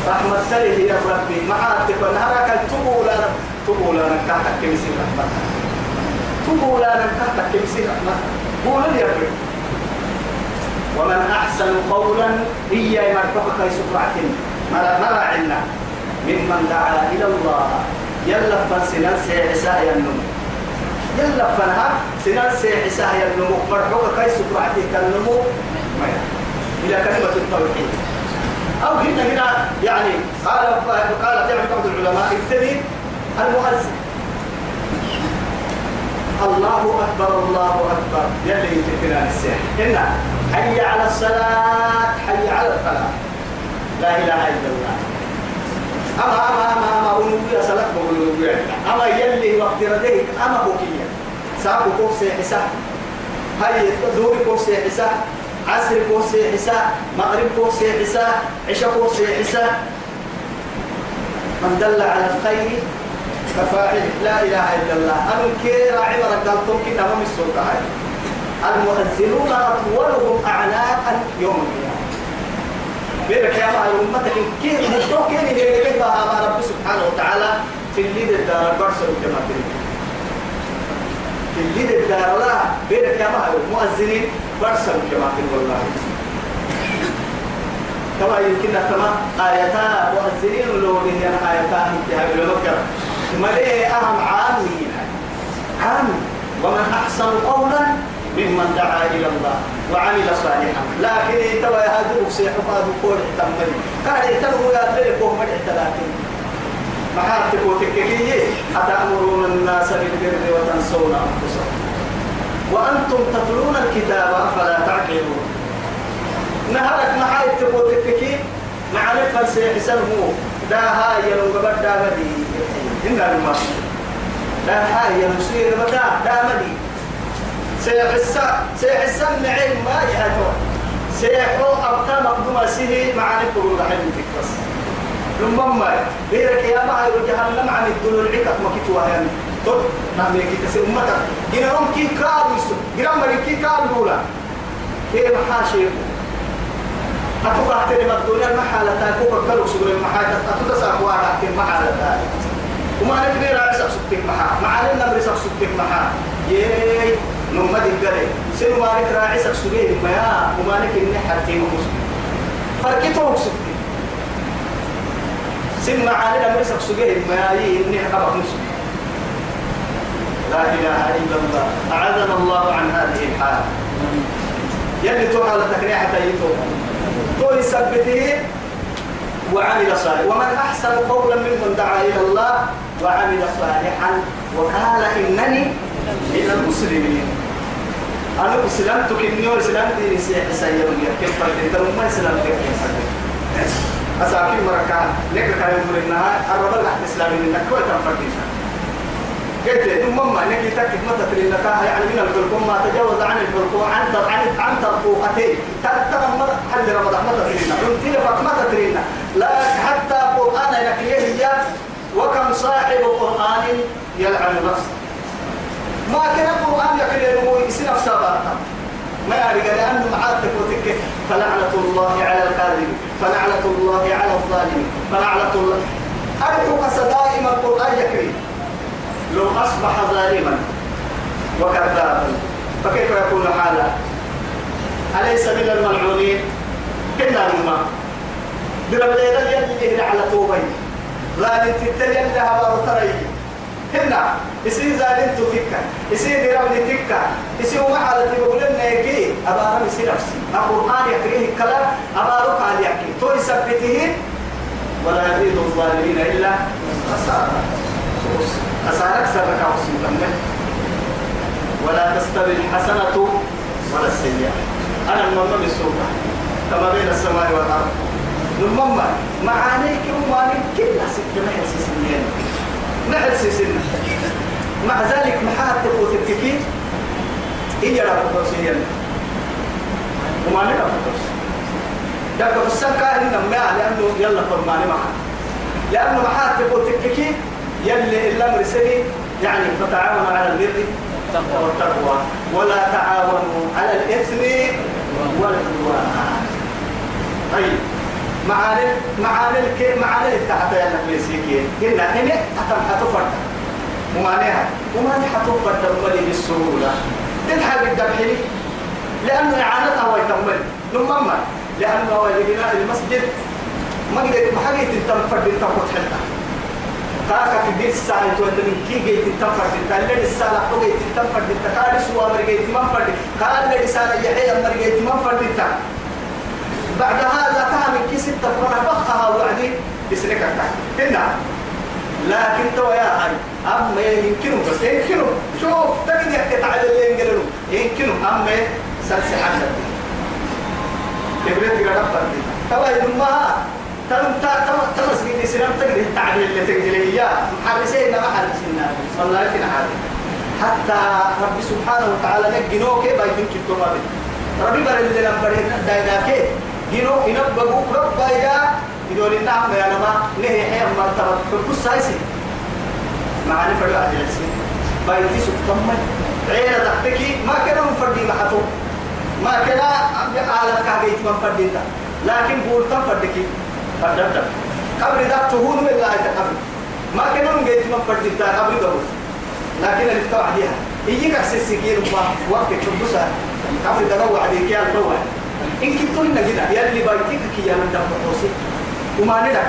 رحمة سله يا ربي معاتك ونهارك تبو لنا تبو لنا كاتك كمسي رحمتك تبو لنا كاتك كمسي رحمتك قول لي ربي ومن أحسن قولا هي ما تبقى سبعة مرا مرا عنا. ممن دعا إلى الله. يلا فسنان سيحسا ينمو. يلا فنها سنان سيحسا ينمو. مرحوك كي سبعة كنمو إلى كلمة التوحيد. أو هنا هنا يعني قال قالت يعني بعض العلماء ابتدي المؤذن. الله أكبر الله أكبر. يلي يتكلم السيح. هنا حي على الصلاة حي على الفلاح. لا إله إلا الله. أما أما أما أما أنوبيا صلاة بقولوا أما يلي وقت رديك أما بوكية ساقو كوف سيحسا هاي دوري كوف سيحسا عصر كوسي حساء مغرب كوسي حساء عشاء كوسي حساء من دل على الخير كفاعل لا إله إلا الله. أنا كيرا عبر قالتم كنا هم السلطة المؤذنون أطولهم أعناقا يوم القيامة بيرك يا مع أمتك. كيف مدوك كيف يجيبها مع رب سبحانه وتعالى في الليل الدار برسل كما في الليل الدار لا. بيرك يا مع المؤذنين برسل كما والله. كما يمكن كما آياتا مؤذنين لو هي آياتا انتهى بالمكر. ما ليه أهم عامين عامين ومن أحسن قولا ممن دعا إلى الله وعمل صالحا. لكن توا هذا بوسيح هذا كل احتمل قال احتمل يا تلك وهم احتلاكين محاتك وتككية أتأمرون الناس بالبر وتنسون أنفسكم. وأنتم تتلون الكتاب أفلا تعقلون. نهارك محايتك وتككي معرفة سيحسنه دا هاي قبل دا مدي إن المصر دا هاي يمسير بدا دا مدي سيحسا سيحسا معين ما يهتو سيحو أبقى مقدومة سيه مع نبتو رحيم تكبس لما بيرك يا ما جهنم عن الدلول عكك ما كتوا يعني. طب نعم يكي تسير أمتك. هم كي كابو يسو. جنا مري كي كابو دولا كيف حاشي أتوقع تري مدونة المحالة تاكو كلو سبل المحالة أتوقع ساقوا على المحالة تاكو وما نقدر على سب سبتك محا معلنا نمر سب سبتك محا يي نمد الجري. سنو ما نك راعي سب سبيه ما يا وما نك إني حتى مسلم فرقته سبتك سن معلنا نمر سب سبيه ما يي إني أبغى مسلم لا إله إلا الله. أعاذنا الله عن هذه الحال. يلي توحى لتكريع حتى يتوب تو يثبته وعمل صالحا ومن أحسن قولا ممن دعا إلى الله وعمل صالحا وقال إنني من المسلمين. أنا أسلمت كنيو أسلمت سيئة كيف فرقت ما أسلمت كيف أساكي مركا. لك كان يقول إنها الرب الأحد الإسلامي إنك كوي تنفردين قلت ثم ما إنك تكتب متى تري لك. يعني من الحلقوم ما تجاوز عن الحلقوم عن عن عن ترقوقتين ترى حل رمضان متى تري لك. قلت لك متى تري لا حتى قرآن لك هي وكم صاحب قرآن يلعن نفسه. ما كان القرآن يقول له يسي نفسه بارتا ما يعرف لأنه معاتك وتك فلعنة الله على الكاذب فلعنة الله على الظالم. فلعنة الله. أدعوك دائما القرآن يكري. لو أصبح ظالما وكذابا فكيف يكون حالا؟ أليس من الملعونين؟ كنا نما. درب ليلة يلي على توبين ظالم تتلي لها بارتري هنا. يصير ظالم تفكا. يصير درب تكا. يصير محل تقول لنا يكي أبارا يصير نفسي. القرآن يكريه الكلام أبارك على يحكي تو يثبته ولا يزيد الظالمين إلا خسارة. خسارة سرك عصيبا ولا تستوي الحسنة ولا السيئة. أنا المهم بالسوق كما بين السماء والأرض. المهم معانيك ومانيك كلها ست محل سنين. محل سنين مع ذلك محال تقوت التكين إيا رب سنين وما نكا دقة السكة إنما لأنه يلا فرماني معها لأنه محال تقوت التكين يلي إلا مرسلي يعني فتعاونوا على البر والتقوى. ولا تعاونوا على الإثم والعدوان. طيب. معاني معاني الك معاني التحت يلا بيسيكي هنا هنا أتم حتفرد ومانيها وماني حتفرد الملي بالسهولة. تلحق الدبحلي لأنه إعانتها ويكمل نمما لأنه هو المسجد. ما قدرت ما حقيت التنفرد التنفرد حتى كاكا كبير الساعة توانت من كي جيت التنفر انت. اللي الساعة حقو جيت التنفر انت. كاري سوا مر جيت منفر قال لي رسالة يحيى مر جيت منفر انت. بعد هذا تهم كي ستة فرع بخها وعدي بسنك هنا لكن تو يا هاي أما يمكنه بس يمكنه. شوف تقدر يحكي على اللي ينقلوا يمكنه أما سلسي حاجة كبرت قرب توا يدمها تم تم تمس قد سنم تقدر التعبير اللي تقدر إياه. محرسين ما حرسنا والله في الحال حتى رب سبحانه وتعالى نجنوك كتو ما ربي بر اللي لم بره دايناك جنو ينبغوا رب يا يقول النعم يا لما نهي حيا مرتبة كل سايسي. معاني فرق عدل السين بايتي سكتمل عينة تحتكي ما كان مفردي محطو ما كان آلة كاغيت من فردي لكن بولتن فردكي. فردت قبر ذات تهون من الله قبر ما كانوا جيت من فرد التا قبر ده لكن اللي فتح عليها يجيك أحسس سكين وقت تبصها قبر روح عليك يا روح إن كنت هنا كده يلي بايتك كي يا من دم بحوسي وما ندك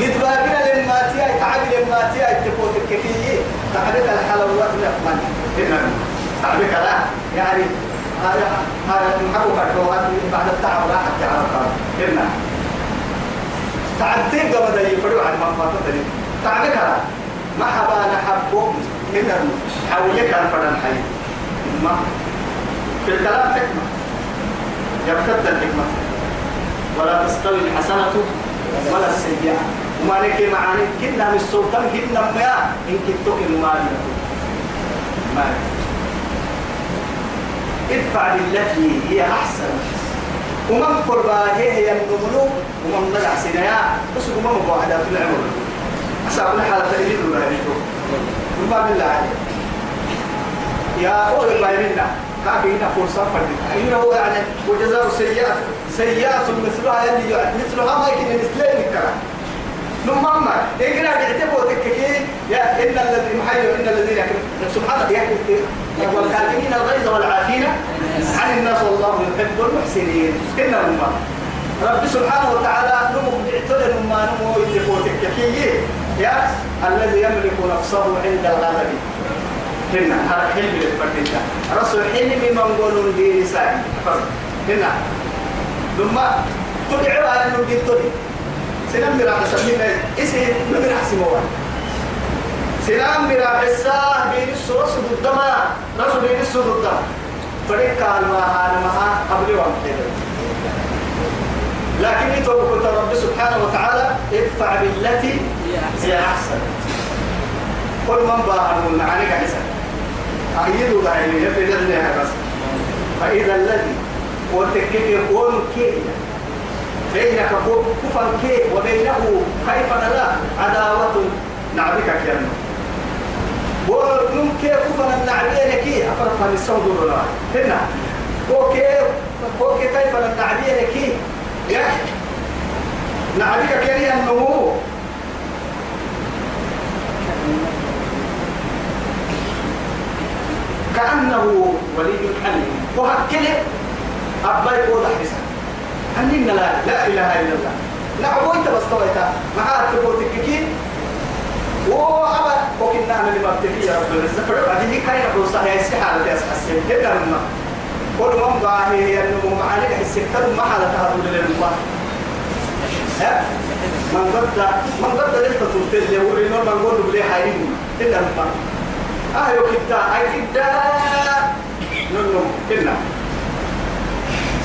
قد باقنا لما تيا تعب لما تيا تقول الكفية تعبك الحلوات لقمان هنا تعبك لا يعني هذا هذا محبوب بعد التعب راحت تعب هنا تعدي قبل يفروا عن مفاتة لي تعبك ما حبا نحبه من حولك عن فرن حي ما. في الكلام حكمة. يبتد الحكمة. ولا تستوي الحسنة ولا السيئة. وما لك معاني؟ كنا من السلطان كنا ما إن كنتو المال ما ادفع للتي هي أحسن. ومن قربا هي هي النملو ومن نجع سنيا. بس ومن مواعدات العمر. أصعب حالة تجد ولا يجدو وما بالله عليك. يا أول ما يمنا كافينا فرصة فردنا أين هو يعني وجزاء سيئات سيئات مثلها يلي مثلها ما يمكن مثلين الكلام نمما إقرأ اعتبوا تككي يا إن الذي محيو إن الذين سبحان الله. يحكي والكاظمين الغيظ والعافين. عن الناس والله يحب المحسنين. إن رب سبحانه وتعالى نمو بيعتدل ما نمو يتقوتك كي يا الذي يملك نفسه عند الغضب هنا هذا حلم للفرد رسول حلم من قولون دين ساعي. هنا. ثم تدعوا على دين تدي سنم مرا سمينا اسي نمر حسموا سنم مرا حسا بين السوس ضدما رسول بين السوس ضدما فريق قال ما هان ما قبل وقت لكن يتوب رب سبحانه وتعالى ادفع بالتي هي أحسن. كل من باهر من عنك حسن أيدوا غيري يبدأ بس. فإذا الذي وتكيك يكون كي بينك كفر كي وبينه كيف لا عداوة نعبك كيانا ونم كي كفر النعبين كي أفرفها للسود ولا هنا. كوكي كوكي كيف النعبين كي يا نعبك كيانا النمو كأنه ولي حليم وهكذا أبا يقول حسن أننا لا لا إله إلا الله. نعبو أنت بس تويتا معاه تبوتك كي. وأبا وكنا أنا اللي ببتكي يا رب الرزق هذه كاين أبو صحيح استحالة تسحسن جدا ما. كل من ضاهي هي أنه معاني السكتر ما حالة هذا للمبا من قد من قد لست تلتل يقول إنه من قول بلي حيين إلا ما. أهيو كتا أي كتا ننو كنا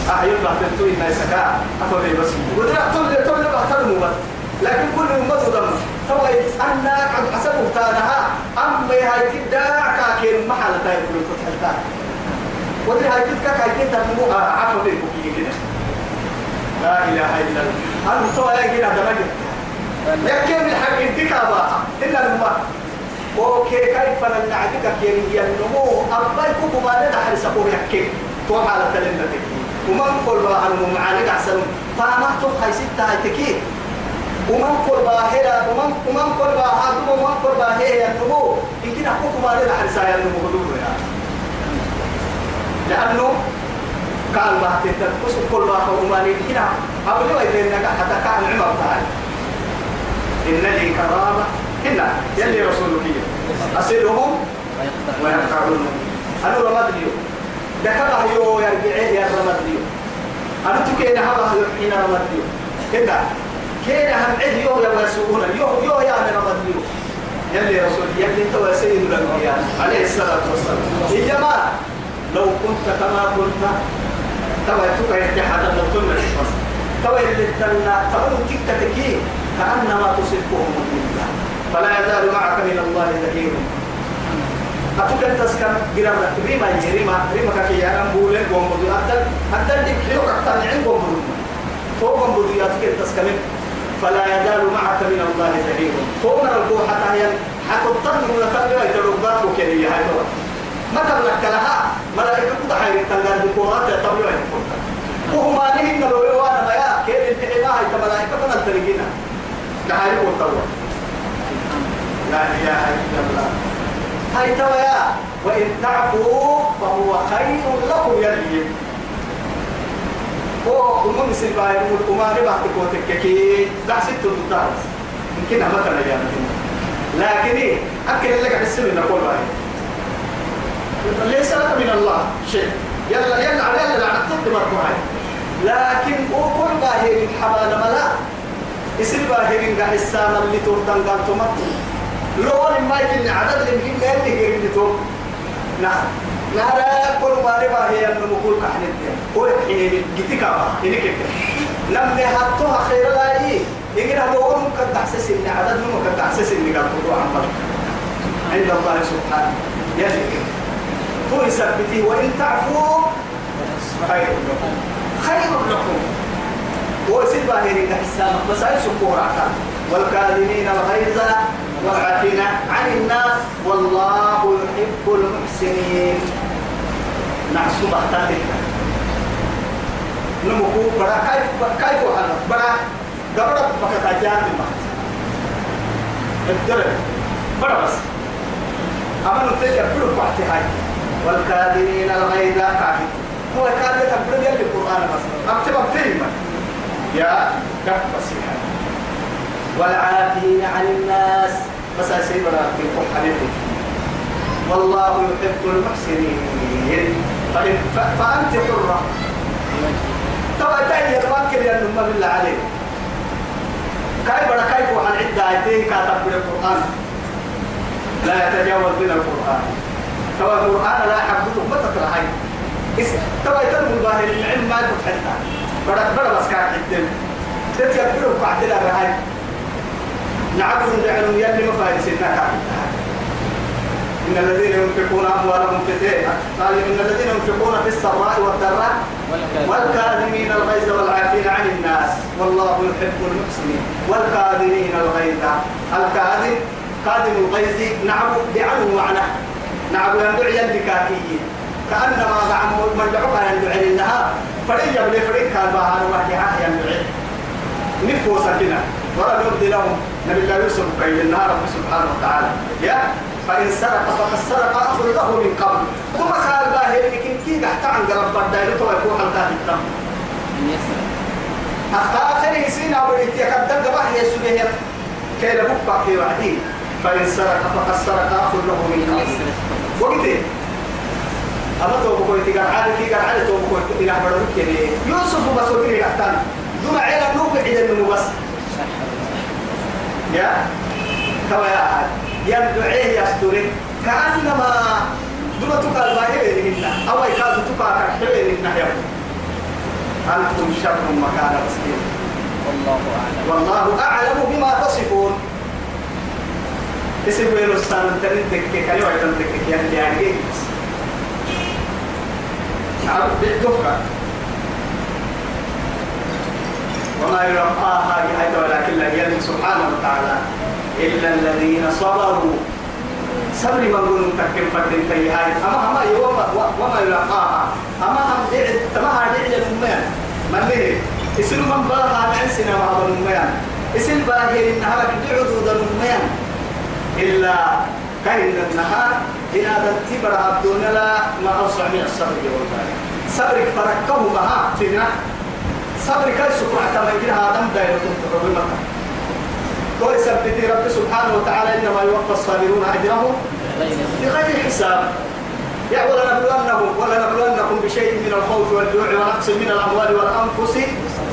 أهيو الله تنتوي ما يسكا أفضل بس ودرع تولي تولي بحترمو بس لكن كل أمة دم فهو أنا قد حسب مختارها أما هاي كتا كاكين محل تايب كل كتحلتا ودرع هاي كتا كاكين تنمو عفو لي بكي كده لا إله إلا الله. أنا مطوى يا جينا دمجد يكيم الحق؟ انتكا بقى إلا الماء أوكي كيف نعدك كي النمو أباي كوكو ما ندحر سقور يحكي. تو على تلنتك ومن قل بها النمو معانك أحسن. فما تبقى ستة هيتكي ومن قل بها هلا ومن ومن قل هادو ومن قل بها هي النمو يمكن كوكو ما ندحر سايا النمو هدوه يا لأنه قال ما تتنقص كل ما ما يمكن أبو لو يدينك حتى كان عمر تعالى إن لي كرامة. هنا يلي رسولك أسيرهم ويقطعون أنا رماد اليوم دكبه يو يرجعه يا رماد اليوم أنا تكين هذا حين رماد اليوم هنا كين هم عد يو يا مسؤول يو يو يا رماد اليوم يلي رسول يلي تو سيد الأنبياء عليه الصلاة والسلام. يا جماعة لو كنت كما كنت تبا تبا يتحدى لو تمر تبا اللي تنا تبا تكتكي كأنما تصفهم من الله فلا يزال معك من الله ظهير أتوك تسكن جرام ريما ريما ريما كي يرام بولن قوم بدو. أتل أتل دي كيلو كتان عين قوم بدو. تو قوم بدو ياتك تسكن فلا يزال معك من الله تو من القوة حتى هي حتى تطلب من تلقى يتلقات وكذي هاي تو ما تبلك لها ملائكة تحيي تلقى القوات يتبلوا وهما نهي من الويوانا ما يا كيف هاي ملائكة فنالترقينا لحالي قوة لا إله إلا الله. هاي تويا وإن تعفوا فهو خير لكم يلي هو أمم سلبا يقول أمام بعد كوتك كي دعست تدارس يمكن ما كان يا لكن إيه أكل لك بالسر نقول باي ليس لك من الله شيء. يلا يلا على يلا على الطب مرفوعين لكن أقول باهي حبال ملا. يصير باهي من حسام اللي تورتان قال تمتو لون ما يمكن عدد يمكن ما يمكن اللي تو نعم. نهار كل ما ربا هي من مقول كحن الدين هو حين جتك هنا كده لما حطوها خير لا يجي. يجي هذا هو ممكن تحسس إن عدد ممكن تحسس إن قال تقول عن عند الله سبحانه. يجي. هو يثبته وإن تعفوا خير لكم. خير لكم. وسيد باهرين حسام بس هاي سكور عقل والكاظمين الغيظ والعافين عن الناس والله يحب المحسنين. نعسو بحتاتك نمكو برا كيف كيف وحنا برا قبل بكتا جان المحت الدرب. برا بس. أما نتجه بلو بحتي هاي. والكاظمين الغيظ كافي هو كان يتبرد يلي القرآن مثلا أكتب أكتب يا كف بسيحة والعافين عن الناس. بس أسيب لك حبيبي والله يحب المحسنين. فإن فأنت حرة. طبعا تأيي الممكن يا بالله عليك. كيف بڑا كيف عن عدة آيتين كاتب بالقرآن لا يتجاوز من القرآن. طبعا القرآن لا يحبطه ما تترحي طبعا يتم الظاهر العلم ما يكون حتى. بڑا بڑا بس كان عدين تتيبروا بعد الرهاي نعبد دعنا يلي مفارس النكا إن الذين ينفقون أموالهم قال إن الذين ينفقون في السراء والضراء والكاظمين الغيظ والعافين عن الناس. والله يحب المحسنين. والكاظمين الغيظ. الكاظم كاظم الغيظ نعم دعنه معنى نعم يندعي البكاكي كأنما نعم من دعوها يندعي النهار فريق بلي فريق كان باهان واحد يندعي نفو سكنة ولا نبدي لهم. نبي الله يوسف بين النهار رب سبحانه وتعالى يا فإن سرق فقد سرق أخذ له من قبل ثم قال باهر لكن كي قحت عن قرب بدايل تو يكون حلقات التم أخطاء آخره سينا وليت يكدر قبح يسويه كي لبقى في وعدين فإن سرق فقد سرق أخذ له من قبل وقتي أما تو بقول تيجان عادي كي قال عادي تو بقول إلى بدر كده يوسف بس وكيل يحتاج دون عيلة نوب عيد النمو بس يا كما يا أحد يدعيه يستوري كأنما دون تقال باهي بينهن أو يكاد تقال كحبه بينهن يوم أنتم شر مكان مسكين؟ والله أعلم. والله أعلم بما تصفون. اسم ويلو السنة تنين تكك كلمة تنتكك يعني يعني بس عرف وما يلقاها بحيث ولكن يلم سبحانه وتعالى إلا الذين صبروا. صبر من قلوا تكن فتن تيهاي أما أما يوم وما يلقاها. أما هم دعد تما دعد الأمان من به؟ اسم من باها سنة مع الأمان اسم باهي إنها دعود الأمان إلا كهن النهار إن هذا التبر عبدون لا ما أوسع من الصبر يوم صبرك فركه بها تنا صبرك سبحانه وتعالى هذا دائما تنتظر ويثبت رب سبحانه وتعالى إنما يوفى الصابرون أجرهم بغير حساب. يا ولنبلونهم ولنبلونكم بشيء من الخوف والجوع ونقص من الأموال والأنفس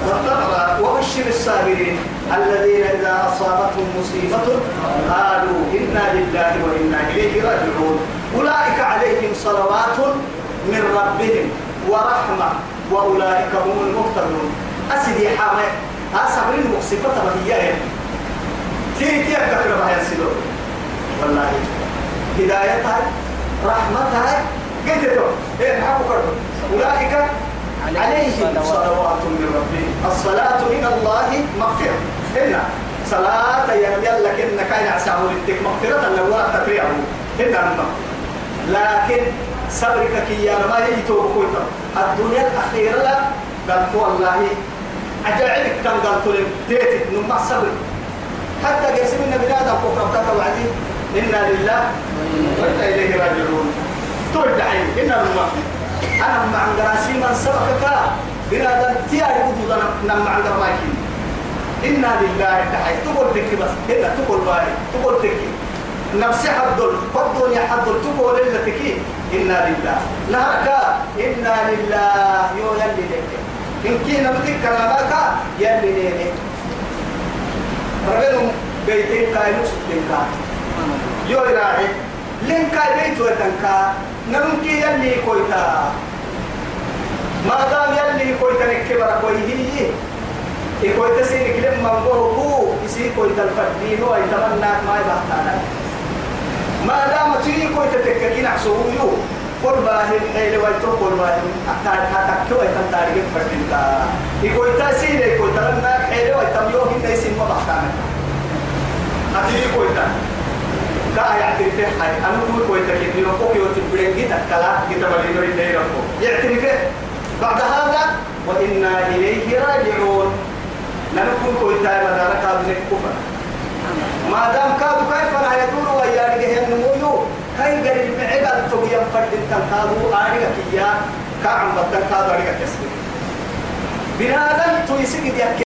والثمرات وبشر الصابرين الذين إذا أصابتهم مصيبة قالوا إنا لله وإنا إليه راجعون. أولئك عليهم صلوات من ربهم ورحمة. وأولئك هم المهتدون اسدي حامي. أصبرين مقصفة هي تي تي أكثر ما يصيرون والله. هدايتها رحمتها قلت إيه كرم أولئك عليهم صلوات من ربهم. الصلاة من الله مغفرة. هنا صلاة يلا كنا كان يعساه للتك مغفرة لو تفريعه هنا لكن صبرك كي يا ما يجتو كويتا الدنيا الأخيرة لا. قالت والله أجعلك كان قالت لهم ديتك نمع صبرك حتى قسمنا بلاد بكرة بتاعت وعدي. إنا لله وإنا إليه راجعون. ترد عين. إنا لله. أنا مع قراسي من سبقك. بلاد تياري قدود أنا مع قرماكين إنا لله. تحي تقول تكي بس. هنا تقول باي تقول تكي. نفسي حدل قدون يا حدل تقول إلا تكي. إنا لله. نهارك إنا لله. يو يلي لك إن كينا بتك كلامك يلي لك رجل بيتين كاي مسلم كا يو راعي لين كاي بيت وتنكا نمكي يلي كويتا. ما دام يلي كويتا نكبر كويه يكويتا سينك لما مبوكو يسي كويتا الفردين ويتمنى ما يبحثانا ما دام تي كويتا تككين عسويو قل باهم حيل ويتو قل باهم أكتار حتى ويتم تاريخ فردين كا يكويتا سينك كويتا لما حيل ويتم يوهن نيسين مبحثانا أتيني كويتا كا يعترف حي. أنا كوي كويتا كي يوكو كي وتبرين جدا كلا جدا بلينو إنه يرفو يعترف. بعد هذا وإنا إليه راجعون. نكون كويتا بدانا كادو نكوفا ما دام كادو كيف أنا يدور ويا رجع النمو كاي قريب معقل تبيا فرد تنكادو آرجع كيا كعم بدن كادو كسر بنادم تويسك ديك